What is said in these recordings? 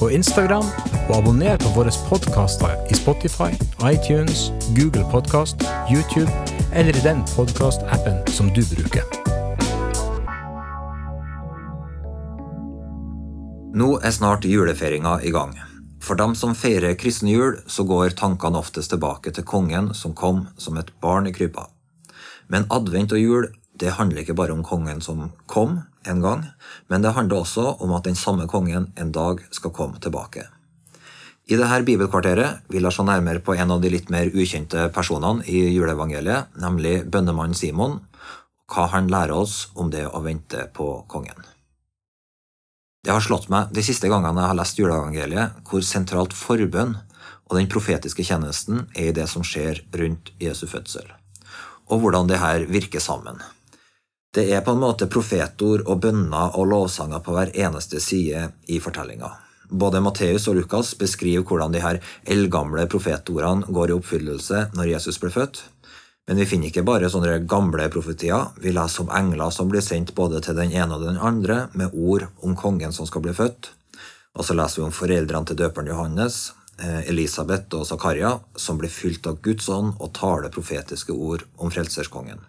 og Instagram, og abonner på våre podkaster i Spotify, iTunes, Google Podkast, YouTube eller i den podkastappen som du bruker. Nå er snart julefeiringa i gang. For dem som feirer kristen jul, så går tankene oftest tilbake til kongen som kom som et barn i krypa. Men advent og jul det handler ikke bare om kongen som kom en gang, men det handler også om at den samme kongen en dag skal komme tilbake. I dette bibelkvarteret vil jeg se nærmere på en av de litt mer ukjente personene i juleevangeliet, nemlig bønnemannen Simon, hva han lærer oss om det å vente på kongen. Det har slått meg de siste gangene jeg har lest juleevangeliet, hvor sentralt forbønn og den profetiske tjenesten er i det som skjer rundt Jesu fødsel, og hvordan det her virker sammen. Det er på en måte profetord og bønner og lovsanger på hver eneste side i fortellinga. Både Matteus og Lukas beskriver hvordan de her eldgamle profetordene går i oppfyllelse når Jesus ble født. Men vi finner ikke bare sånne gamle profetier. Vi leser om engler som blir sendt både til den ene og den andre, med ord om kongen som skal bli født. Og så leser vi om foreldrene til døperen Johannes, eh, Elisabeth og Zakaria, som blir fylt av Guds ånd og taler profetiske ord om frelserskongen.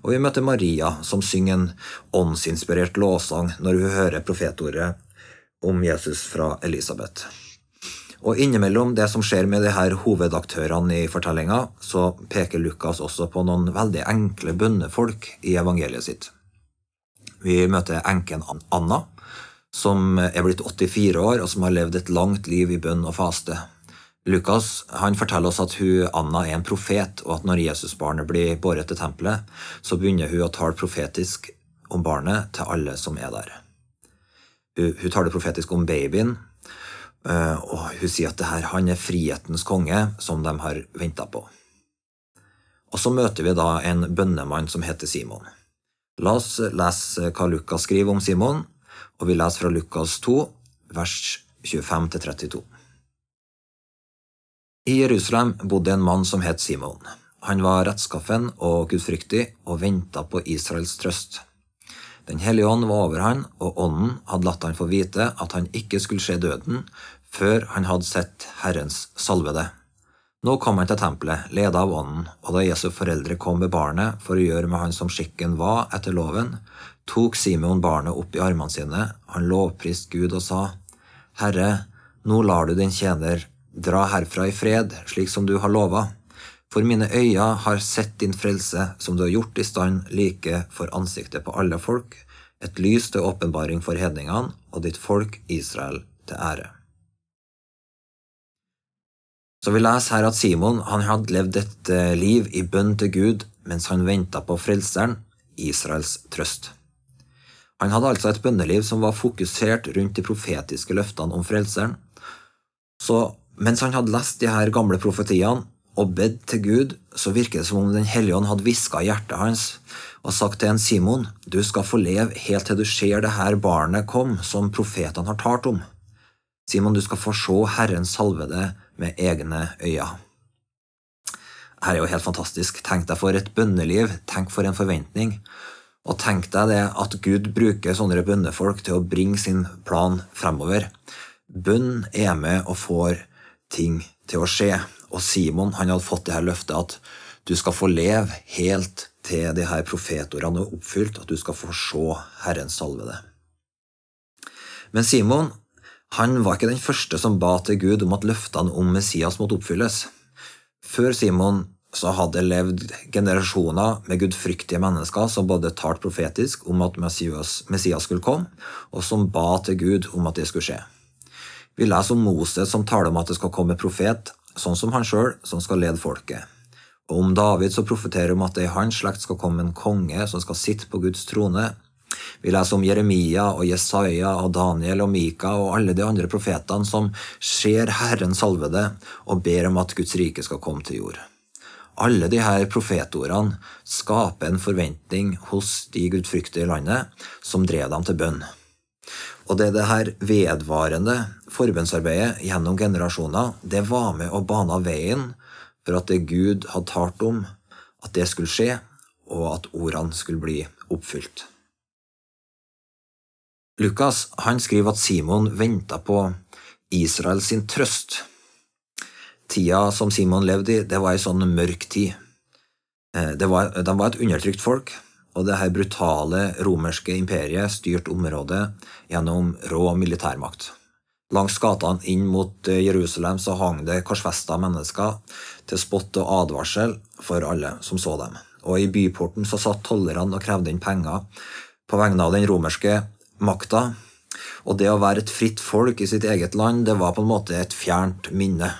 Og vi møter Maria, som synger en åndsinspirert låsang når hun hører profetordet om Jesus fra Elisabeth. Og innimellom det som skjer med de her hovedaktørene i fortellinga, så peker Lukas også på noen veldig enkle bønnefolk i evangeliet sitt. Vi møter enken Anna, som er blitt 84 år, og som har levd et langt liv i bønn og faste. Lukas han forteller oss at hun, Anna er en profet, og at når Jesusbarnet blir båret til tempelet, så begynner hun å tale profetisk om barnet til alle som er der. Hun, hun taler profetisk om babyen, Eh, og hun sier at det her, han er frihetens konge, som de har venta på. Og så møter vi da en bønnemann som heter Simon. La oss lese hva Lukas skriver om Simon, og vi leser fra Lukas 2, vers 25-32. I Jerusalem bodde en mann som het Simon. Han var rettskaffen og gudfryktig og venta på Israels trøst. Den hellige ånd var over han, og ånden hadde latt han få vite at han ikke skulle se døden før han hadde sett Herrens salvede. Nå kom han til tempelet, ledet av ånden, og da Jesu foreldre kom med barnet for å gjøre med han som skikken var etter loven, tok Simon barnet opp i armene sine, han lovpriste Gud og sa, Herre, nå lar du din tjener dra herfra i fred, slik som du har lova. For mine øyne har sett din frelse, som du har gjort i stand like for ansiktet på alle folk, et lys til åpenbaring for hedningene og ditt folk Israel til ære. Så vi leser her at Simon han hadde levd et eh, liv i bønn til Gud mens han venta på Frelseren, Israels trøst. Han hadde altså et bønneliv som var fokusert rundt de profetiske løftene om Frelseren. Så mens han hadde lest de her gamle profetiene, og bedt til Gud, så virker det som om Den hellige ånd hadde hviska i hjertet hans og sagt til en Simon, du skal få leve helt til du ser det her barnet kom, som profetene har talt om. Simon, du skal få se Herren salvede med egne øyne. Dette er jo helt fantastisk. Tenk deg for et bønneliv, tenk for en forventning. Og tenk deg det at Gud bruker sånne bønnefolk til å bringe sin plan fremover. Bønn er med og får ting til å skje. Og Simon han hadde fått det her løftet at du skal få leve helt til de her profetordene er oppfylt, at du skal få se Herrens salvede. Men Simon han var ikke den første som ba til Gud om at løftene om Messias måtte oppfylles. Før Simon så hadde levd generasjoner med gudfryktige mennesker som både talte profetisk om at Messias skulle komme, og som ba til Gud om at det skulle skje. Vi leser om Moses som taler om at det skal komme profet, sånn som han sjøl, som skal lede folket. Og om David så profeterer om at det i hans slekt skal komme en konge som skal sitte på Guds trone. Vi leser om Jeremia og Jesaja og Daniel og Mika og alle de andre profetene som ser Herren salvede og ber om at Guds rike skal komme til jord. Alle disse profetordene skaper en forventning hos de gudfryktige i landet som drev dem til bønn. Og det, det her vedvarende forbønnsarbeidet gjennom generasjoner, det var med å bane veien for at det Gud hadde talt om, at det skulle skje, og at ordene skulle bli oppfylt. Lukas han skriver at Simon venta på Israel sin trøst. Tida som Simon levde i, det var ei sånn mørk tid. Eh, var, de var et undertrykt folk, og det her brutale romerske imperiet styrte området gjennom rå militærmakt. Langs gatene inn mot eh, Jerusalem så hang det korsfesta mennesker til spott og advarsel for alle som så dem. Og i byporten så satt tollerne og krevde inn penger på vegne av den romerske makta. Og det å være et fritt folk i sitt eget land, det var på en måte et fjernt minne.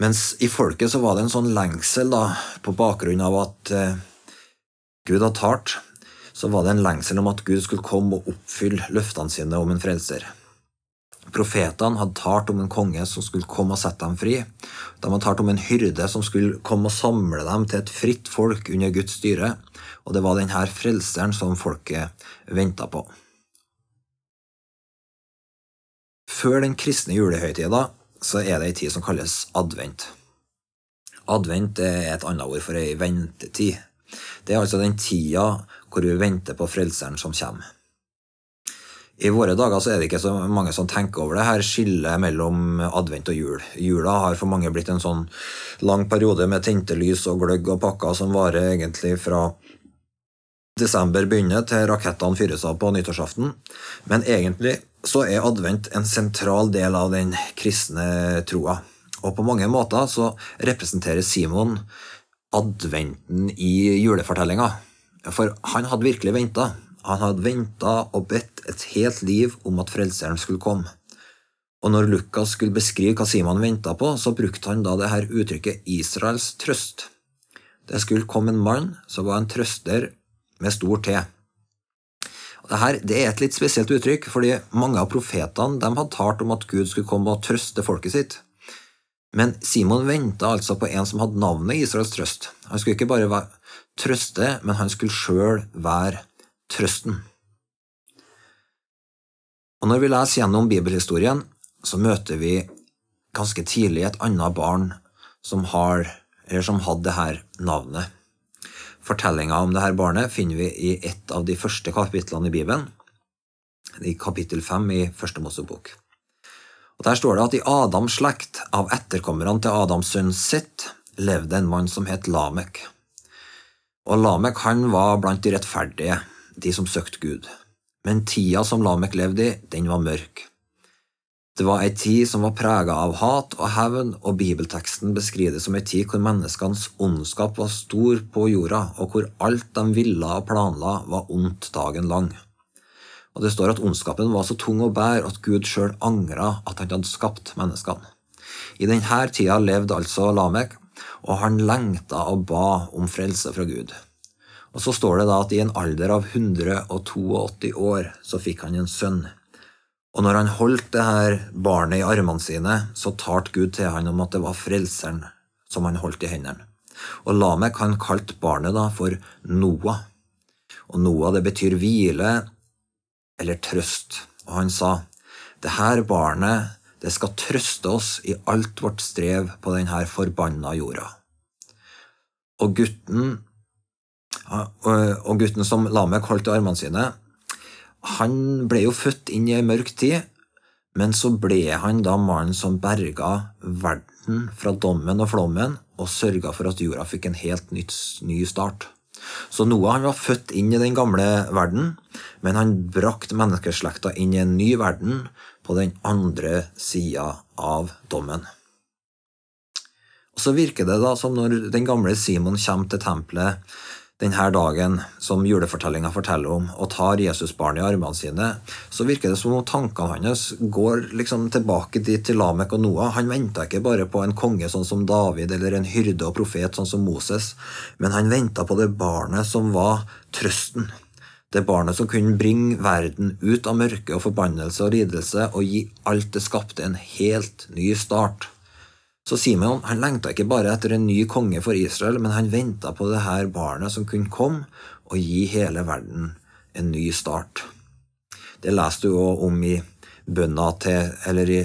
Mens i folket så var det en sånn lengsel, da, på bakgrunn av at eh, Gud hadde talt, så var det en lengsel om at Gud skulle komme og oppfylle løftene sine om en frelser. Profetene hadde talt om en konge som skulle komme og sette dem fri. De hadde talt om en hyrde som skulle komme og samle dem til et fritt folk under Guds styre, og det var denne frelseren som folket venta på. Før den kristne julehøytida så er det ei tid som kalles advent. Advent er et annet ord for ei ventetid. Det er altså den tida hvor vi venter på frelseren som kommer. I våre dager så er det ikke så mange som tenker over det her skillet mellom advent og jul. Jula har for mange blitt en sånn lang periode med tente lys og gløgg og pakker som varer egentlig fra desember begynner til rakettene fyres av på nyttårsaften. Men egentlig så er advent en sentral del av den kristne troa. Og på mange måter så representerer Simon adventen i julefortellinga. For han hadde virkelig venta. Han hadde venta og bedt et helt liv om at Frelseren skulle komme. Og når Lukas skulle beskrive hva Simon venta på, så brukte han da det her uttrykket Israels trøst. Det skulle komme en mann som var en trøster med stor T. Dette, det er et litt spesielt uttrykk, fordi mange av profetene de hadde talt om at Gud skulle komme og trøste folket sitt. Men Simon venta altså på en som hadde navnet Israels trøst. Han skulle ikke bare trøste, men han skulle sjøl være trøsten. Og Når vi leser gjennom bibelhistorien, så møter vi ganske tidlig et annet barn som, har, som hadde dette navnet. Fortellinga om dette barnet finner vi i et av de første kapitlene i Bibelen, i kapittel fem i Første Mosebok. Og Der står det at i Adams slekt, av etterkommerne til Adams sønn sitt, levde en mann som het Lamek. Og Lamek han var blant de rettferdige, de som søkte Gud. Men tida som Lamek levde i, den var mørk. Det var ei tid som var prega av hat og hevn, og bibelteksten beskriver det som ei tid hvor menneskenes ondskap var stor på jorda, og hvor alt de ville og planla, var ondt dagen lang. Og det står at ondskapen var så tung å bære at Gud sjøl angra at han hadde skapt menneskene. I denne tida levde altså Lamek, og han lengta og ba om frelse fra Gud. Og Så står det da at i en alder av 182 år så fikk han en sønn. Og når han holdt det her barnet i armene sine, så talte Gud til han om at det var frelseren som han holdt i hendene. Og Lamek han kalte barnet da for Noah. Og Noah det betyr hvile eller trøst, og han sa, det her barnet, det skal trøste oss i alt vårt strev på denne forbanna jorda. Og gutten, og gutten som Lamek holdt i armene sine, han ble jo født inn i ei mørk tid, men så ble han da mannen som berga verden fra dommen og flommen, og sørga for at jorda fikk en helt nytt, ny start. Så Noah han var født inn i den gamle verden, men han brakte menneskeslekta inn i en ny verden på den andre sida av dommen. Og Så virker det da som når den gamle Simon kommer til tempelet denne dagen som julefortellinga forteller om, og tar Jesusbarnet i armene sine, så virker det som om tankene hans går liksom tilbake dit til Lamek og Noah. Han venta ikke bare på en konge sånn som David eller en hyrde og profet sånn som Moses, men han venta på det barnet som var trøsten. Det barnet som kunne bringe verden ut av mørke og forbannelse og lidelse og gi alt det skapte, en helt ny start. Så Simon han lengta ikke bare etter en ny konge for Israel, men han venta på det her barnet som kunne komme og gi hele verden en ny start. Det leste du òg om i bønna til, eller i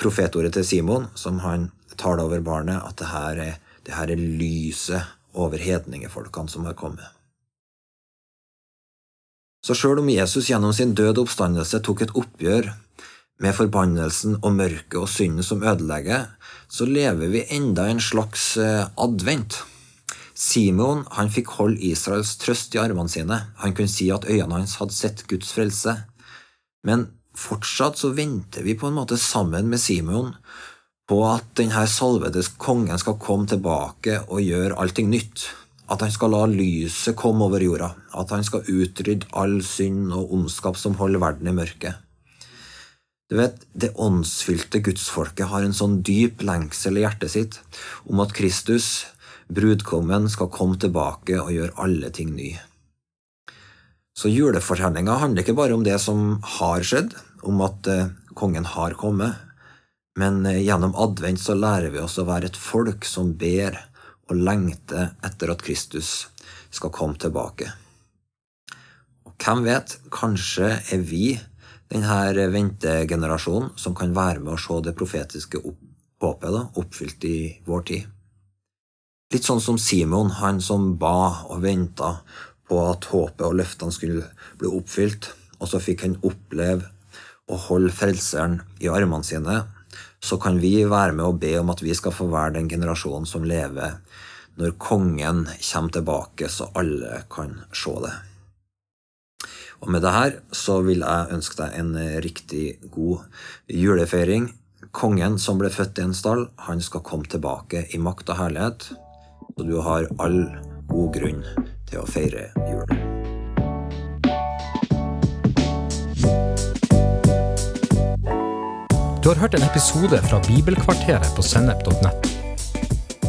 profetordet til Simon, som han taler over barnet, at det her er, det her er lyset over hedningefolkene som har kommet. Så sjøl om Jesus gjennom sin død og oppstandelse tok et oppgjør med forbannelsen og mørket og synden som ødelegger, så lever vi enda en slags eh, advent. Simon han fikk holde Israels trøst i armene sine. Han kunne si at øynene hans hadde sett Guds frelse. Men fortsatt så venter vi på en måte sammen med Simon på at denne salvede kongen skal komme tilbake og gjøre allting nytt. At han skal la lyset komme over jorda. At han skal utrydde all synd og ondskap som holder verden i mørket. Du vet, Det åndsfylte gudsfolket har en sånn dyp lengsel i hjertet sitt om at Kristus, brudkommen, skal komme tilbake og gjøre alle ting ny. Så julefortellinga handler ikke bare om det som har skjedd, om at eh, kongen har kommet, men eh, gjennom advent så lærer vi oss å være et folk som ber og lengter etter at Kristus skal komme tilbake. Og hvem vet, kanskje er vi denne ventegenerasjonen som kan være med å se det profetiske håpet oppfylt i vår tid. Litt sånn som Simon, han som ba og venta på at håpet og løftene skulle bli oppfylt, og så fikk han oppleve å holde Frelseren i armene sine, så kan vi være med å be om at vi skal få være den generasjonen som lever når kongen kommer tilbake, så alle kan se det. Og med det her så vil jeg ønske deg en riktig god julefeiring. Kongen som ble født i en stall, han skal komme tilbake i makt og herlighet. Så du har all god grunn til å feire jul. Du har hørt en episode fra Bibelkvarteret på sennep.nett.